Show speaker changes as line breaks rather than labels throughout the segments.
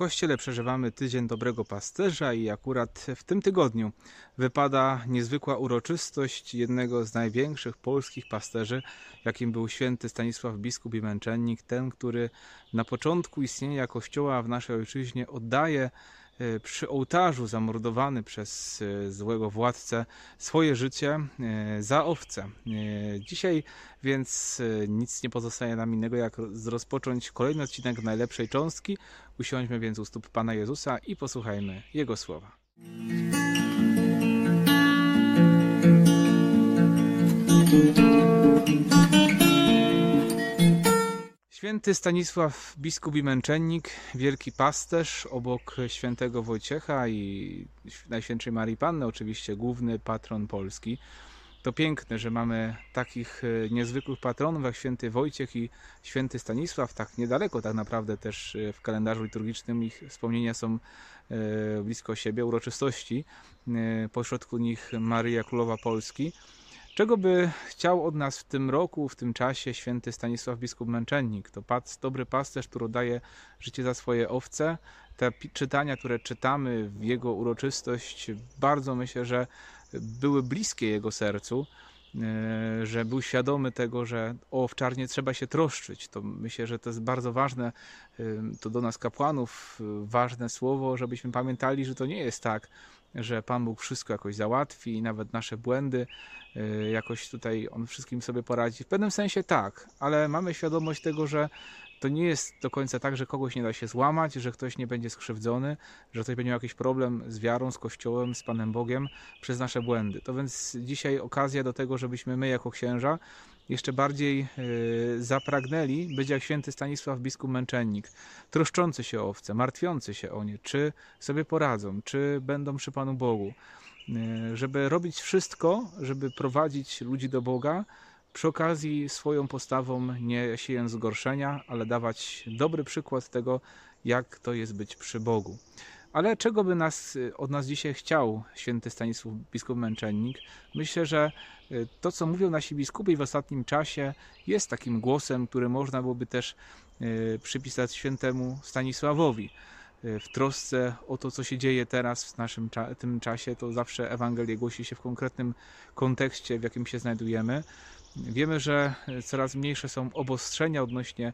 kościele przeżywamy tydzień dobrego pasterza i akurat w tym tygodniu wypada niezwykła uroczystość jednego z największych polskich pasterzy, jakim był święty Stanisław biskup i męczennik, ten, który na początku istnienia kościoła w naszej ojczyźnie oddaje przy ołtarzu zamordowany przez e, złego władcę swoje życie e, za owce. Dzisiaj więc nic nie pozostaje nam innego jak rozpocząć kolejny odcinek najlepszej cząstki. Usiądźmy więc u stóp Pana Jezusa i posłuchajmy Jego słowa. Święty Stanisław, biskup i męczennik, wielki pasterz obok świętego Wojciecha i Najświętszej Marii Panny, oczywiście główny patron Polski. To piękne, że mamy takich e, niezwykłych patronów jak święty Wojciech i święty Stanisław, tak niedaleko tak naprawdę też e, w kalendarzu liturgicznym ich wspomnienia są e, blisko siebie, uroczystości, pośrodku nich Maryja Królowa Polski. Czego by chciał od nas w tym roku, w tym czasie święty Stanisław biskup męczennik? To dobry pasterz, który daje życie za swoje owce. Te czytania, które czytamy w jego uroczystość, bardzo myślę, że były bliskie jego sercu, że był świadomy tego, że o owczarnie trzeba się troszczyć. To myślę, że to jest bardzo ważne, e, to do nas kapłanów ważne słowo, żebyśmy pamiętali, że to nie jest tak, że Pan Bóg wszystko jakoś załatwi, nawet nasze błędy jakoś tutaj On wszystkim sobie poradzi. W pewnym sensie tak, ale mamy świadomość tego, że to nie jest do końca tak, że kogoś nie da się złamać, że ktoś nie będzie skrzywdzony, że ktoś będzie miał jakiś problem z wiarą, z Kościołem, z Panem Bogiem przez nasze błędy. To więc dzisiaj okazja do tego, żebyśmy my jako księża jeszcze bardziej y, zapragnęli być jak święty Stanisław biskup męczennik, troszczący się o owce, martwiący się o nie, czy sobie poradzą, czy będą przy Panu Bogu, y, żeby robić wszystko, żeby prowadzić ludzi do Boga, przy okazji swoją postawą nie siejąc zgorszenia, ale dawać dobry przykład tego, jak to jest być przy Bogu. Ale czego by nas, od nas dzisiaj chciał święty Stanisław, biskup męczennik? Myślę, że y, to, co mówią nasi biskupi w ostatnim czasie, jest takim głosem, który można byłoby też y, przypisać świętemu Stanisławowi. Y, w trosce o to, co się dzieje teraz w naszym tym czasie, to zawsze Ewangelię głosi się w konkretnym kontekście, w jakim się znajdujemy. Wiemy, że coraz mniejsze są obostrzenia odnośnie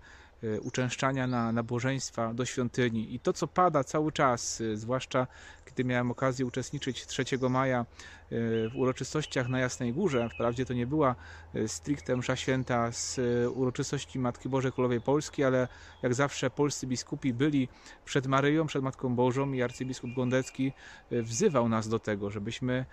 uczęszczania na nabożeństwa do świątyni i to, co pada cały czas, e, zwłaszcza gdy miałem okazję uczestniczyć 3 maja e, w uroczystościach na Jasnej Górze. Wprawdzie to nie była stricte msza święta z uroczystości Matki Bożej Królowej Polski, ale jak zawsze polscy biskupi byli przed Maryją, przed Matką Bożą i arcybiskup Gondecki wzywał nas do tego, żebyśmy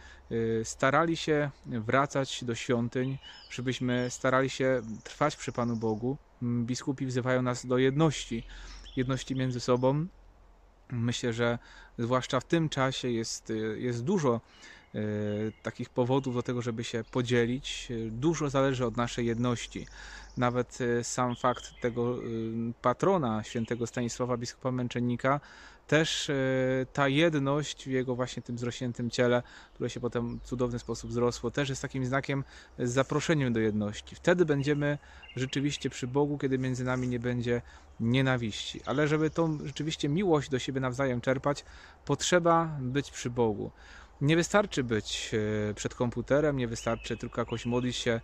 starali się wracać do świątyń, żebyśmy starali się trwać przy Panu Bogu. Biskupi wzywają nas do jedności, jedności między sobą. Myślę, że zwłaszcza w tym czasie jest, jest dużo e, takich powodów do tego, żeby się podzielić. Dużo zależy od naszej jedności. Nawet e, sam fakt tego patrona, świętego Stanisława, biskupa męczennika, też e, ta jedność w jego właśnie tym zrośniętym ciele, które się potem w cudowny sposób wzrosło, też jest takim znakiem z zaproszeniem do jedności. Wtedy będziemy rzeczywiście przy Bogu, kiedy między nami nie będzie nienawiści. Ale żeby tą rzeczywiście miłość do siebie nawzajem czerpać, potrzeba być przy Bogu. Nie wystarczy być e, przed komputerem, nie wystarczy tylko jakoś modlić się e,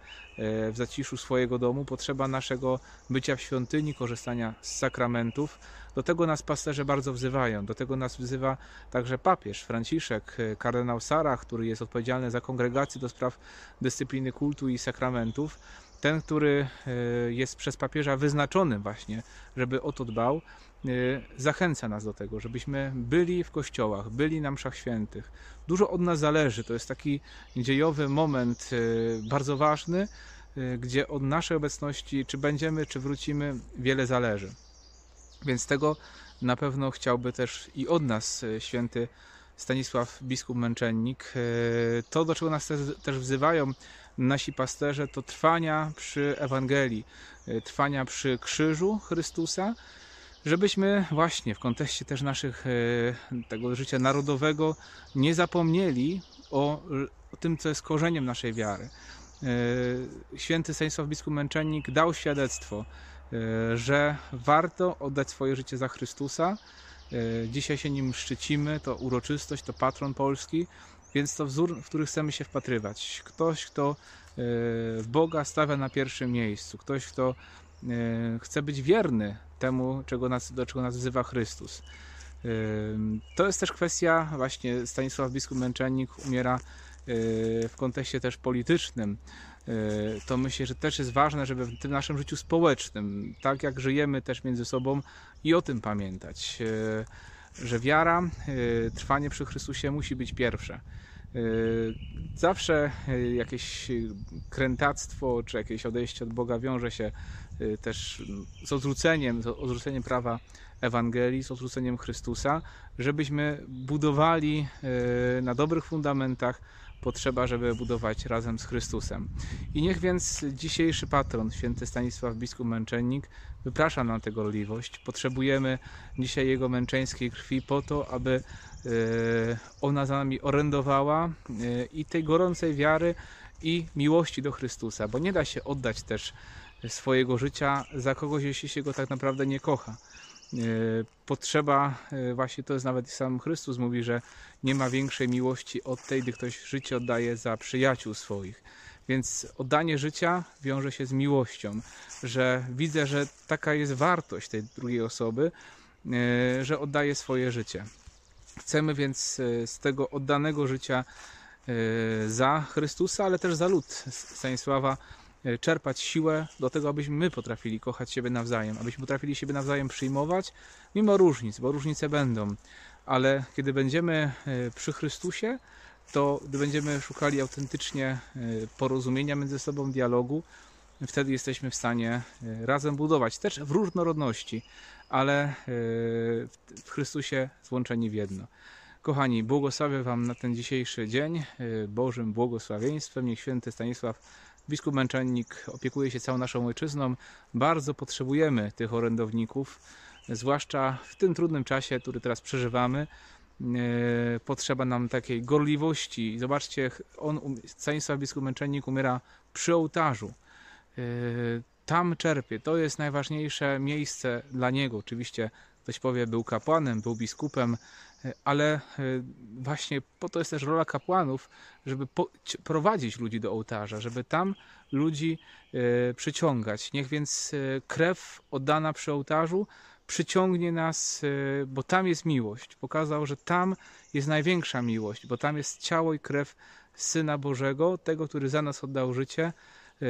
w zaciszu swojego domu. Potrzeba naszego bycia w świątyni, korzystania z sakramentów. Do tego nas pasterze bardzo wzywają. Do tego nas wzywa także papież Franciszek, e, kardynał Sara, który jest odpowiedzialny za kongregację do spraw dyscypliny kultu i sakramentów ten, który jest przez papieża wyznaczony właśnie, żeby o to dbał, zachęca nas do tego, żebyśmy byli w kościołach, byli na mszach świętych. Dużo od nas zależy. To jest taki dziejowy moment y, bardzo ważny, y, gdzie od naszej obecności, czy będziemy, czy wrócimy, wiele zależy. Więc tego na pewno chciałby też i od nas święty Stanisław biskup męczennik. To, do czego nas też wzywają nasi pasterze, to trwania przy Ewangelii, trwania przy krzyżu Chrystusa, żebyśmy właśnie w kontekście też naszych e, tego życia narodowego nie zapomnieli o, o tym, co jest korzeniem naszej wiary. E, święty Stanisław biskup Męczennik dał świadectwo, e, że warto oddać swoje życie za Chrystusa Dzisiaj się nim szczycimy, to uroczystość, to patron polski, więc to wzór, w który chcemy się wpatrywać. Ktoś, kto Boga stawia na pierwszym miejscu, ktoś, kto chce być wierny temu, czego nas, do czego nas wzywa Chrystus. E, To jest też kwestia, właśnie Stanisław Biskup Męczennik umiera e, w kontekście też politycznym. E, To myślę, że też jest ważne, żeby w tym naszym życiu społecznym, tak jak żyjemy też między sobą, i o tym pamiętać, e, że wiara, e, trwanie przy Chrystusie musi być pierwsze. E, Zawsze e, jakieś e, krętactwo czy jakieś odejście od Boga wiąże się e, też z odrzuceniem, z odrzuceniem prawa Ewangelii, z odrzuceniem Chrystusa, żebyśmy budowali e, na dobrych fundamentach, potrzeba, żeby budować razem z Chrystusem. I niech więc dzisiejszy patron, święty Stanisław Biskup Męczennik, wyprasza nam tę gorliwość. Potrzebujemy dzisiaj jego męczeńskiej krwi po to, aby e, ona za nami orędowała i tej gorącej wiary i miłości do Chrystusa, bo nie da się oddać też swojego życia za kogoś, jeśli się go tak naprawdę nie kocha. E, Potrzeba, e, właśnie to jest nawet sam Chrystus mówi, że nie ma większej miłości od tej, gdy ktoś życie oddaje za przyjaciół swoich. Więc oddanie życia wiąże się z miłością, że widzę, że taka jest wartość tej drugiej osoby, e, że oddaje swoje życie. Chcemy więc z tego oddanego życia za Chrystusa, ale też za lud Stanisława czerpać siłę do tego, abyśmy my potrafili kochać siebie nawzajem, abyśmy potrafili siebie nawzajem przyjmować, mimo różnic, bo różnice będą, ale kiedy będziemy e, przy Chrystusie, to gdy będziemy szukali autentycznie e, porozumienia między sobą, dialogu, wtedy jesteśmy w stanie e, razem budować, też w różnorodności, ale e, w Chrystusie złączeni w jedno. Kochani, błogosławię Wam na ten dzisiejszy dzień e, Bożym błogosławieństwem. Niech święty Stanisław, biskup męczennik, opiekuje się całą naszą ojczyzną. Bardzo potrzebujemy tych orędowników, zwłaszcza w tym trudnym czasie, który teraz przeżywamy. E, Potrzeba nam takiej gorliwości. Zobaczcie, on, um- Stanisław biskup męczennik umiera przy ołtarzu. E, Tam czerpie. To jest najważniejsze miejsce dla niego. Oczywiście ktoś powie, był kapłanem, był biskupem, e, ale e, właśnie po to jest też rola kapłanów, żeby prowadzić ludzi do ołtarza, żeby tam ludzi e, przyciągać. Niech więc krew oddana przy ołtarzu przyciągnie nas, bo tam jest miłość. Pokazał, że tam jest największa miłość, bo tam jest ciało i krew Syna Bożego, tego, który za nas oddał życie,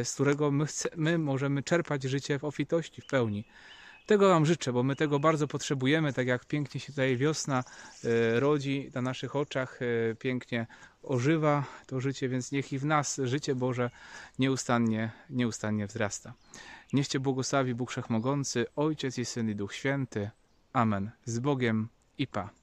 z którego my, chce, my możemy czerpać życie w obfitości, w pełni. Tego Wam życzę, bo my tego bardzo potrzebujemy, tak jak pięknie się tutaj wiosna e, rodzi na naszych oczach, e, pięknie ożywa to życie, więc niech i w nas życie Boże nieustannie, nieustannie wzrasta. Niech Cię błogosławi Bóg Wszechmogący, Ojciec i Syn i Duch Święty. Amen. Z Bogiem i Pa.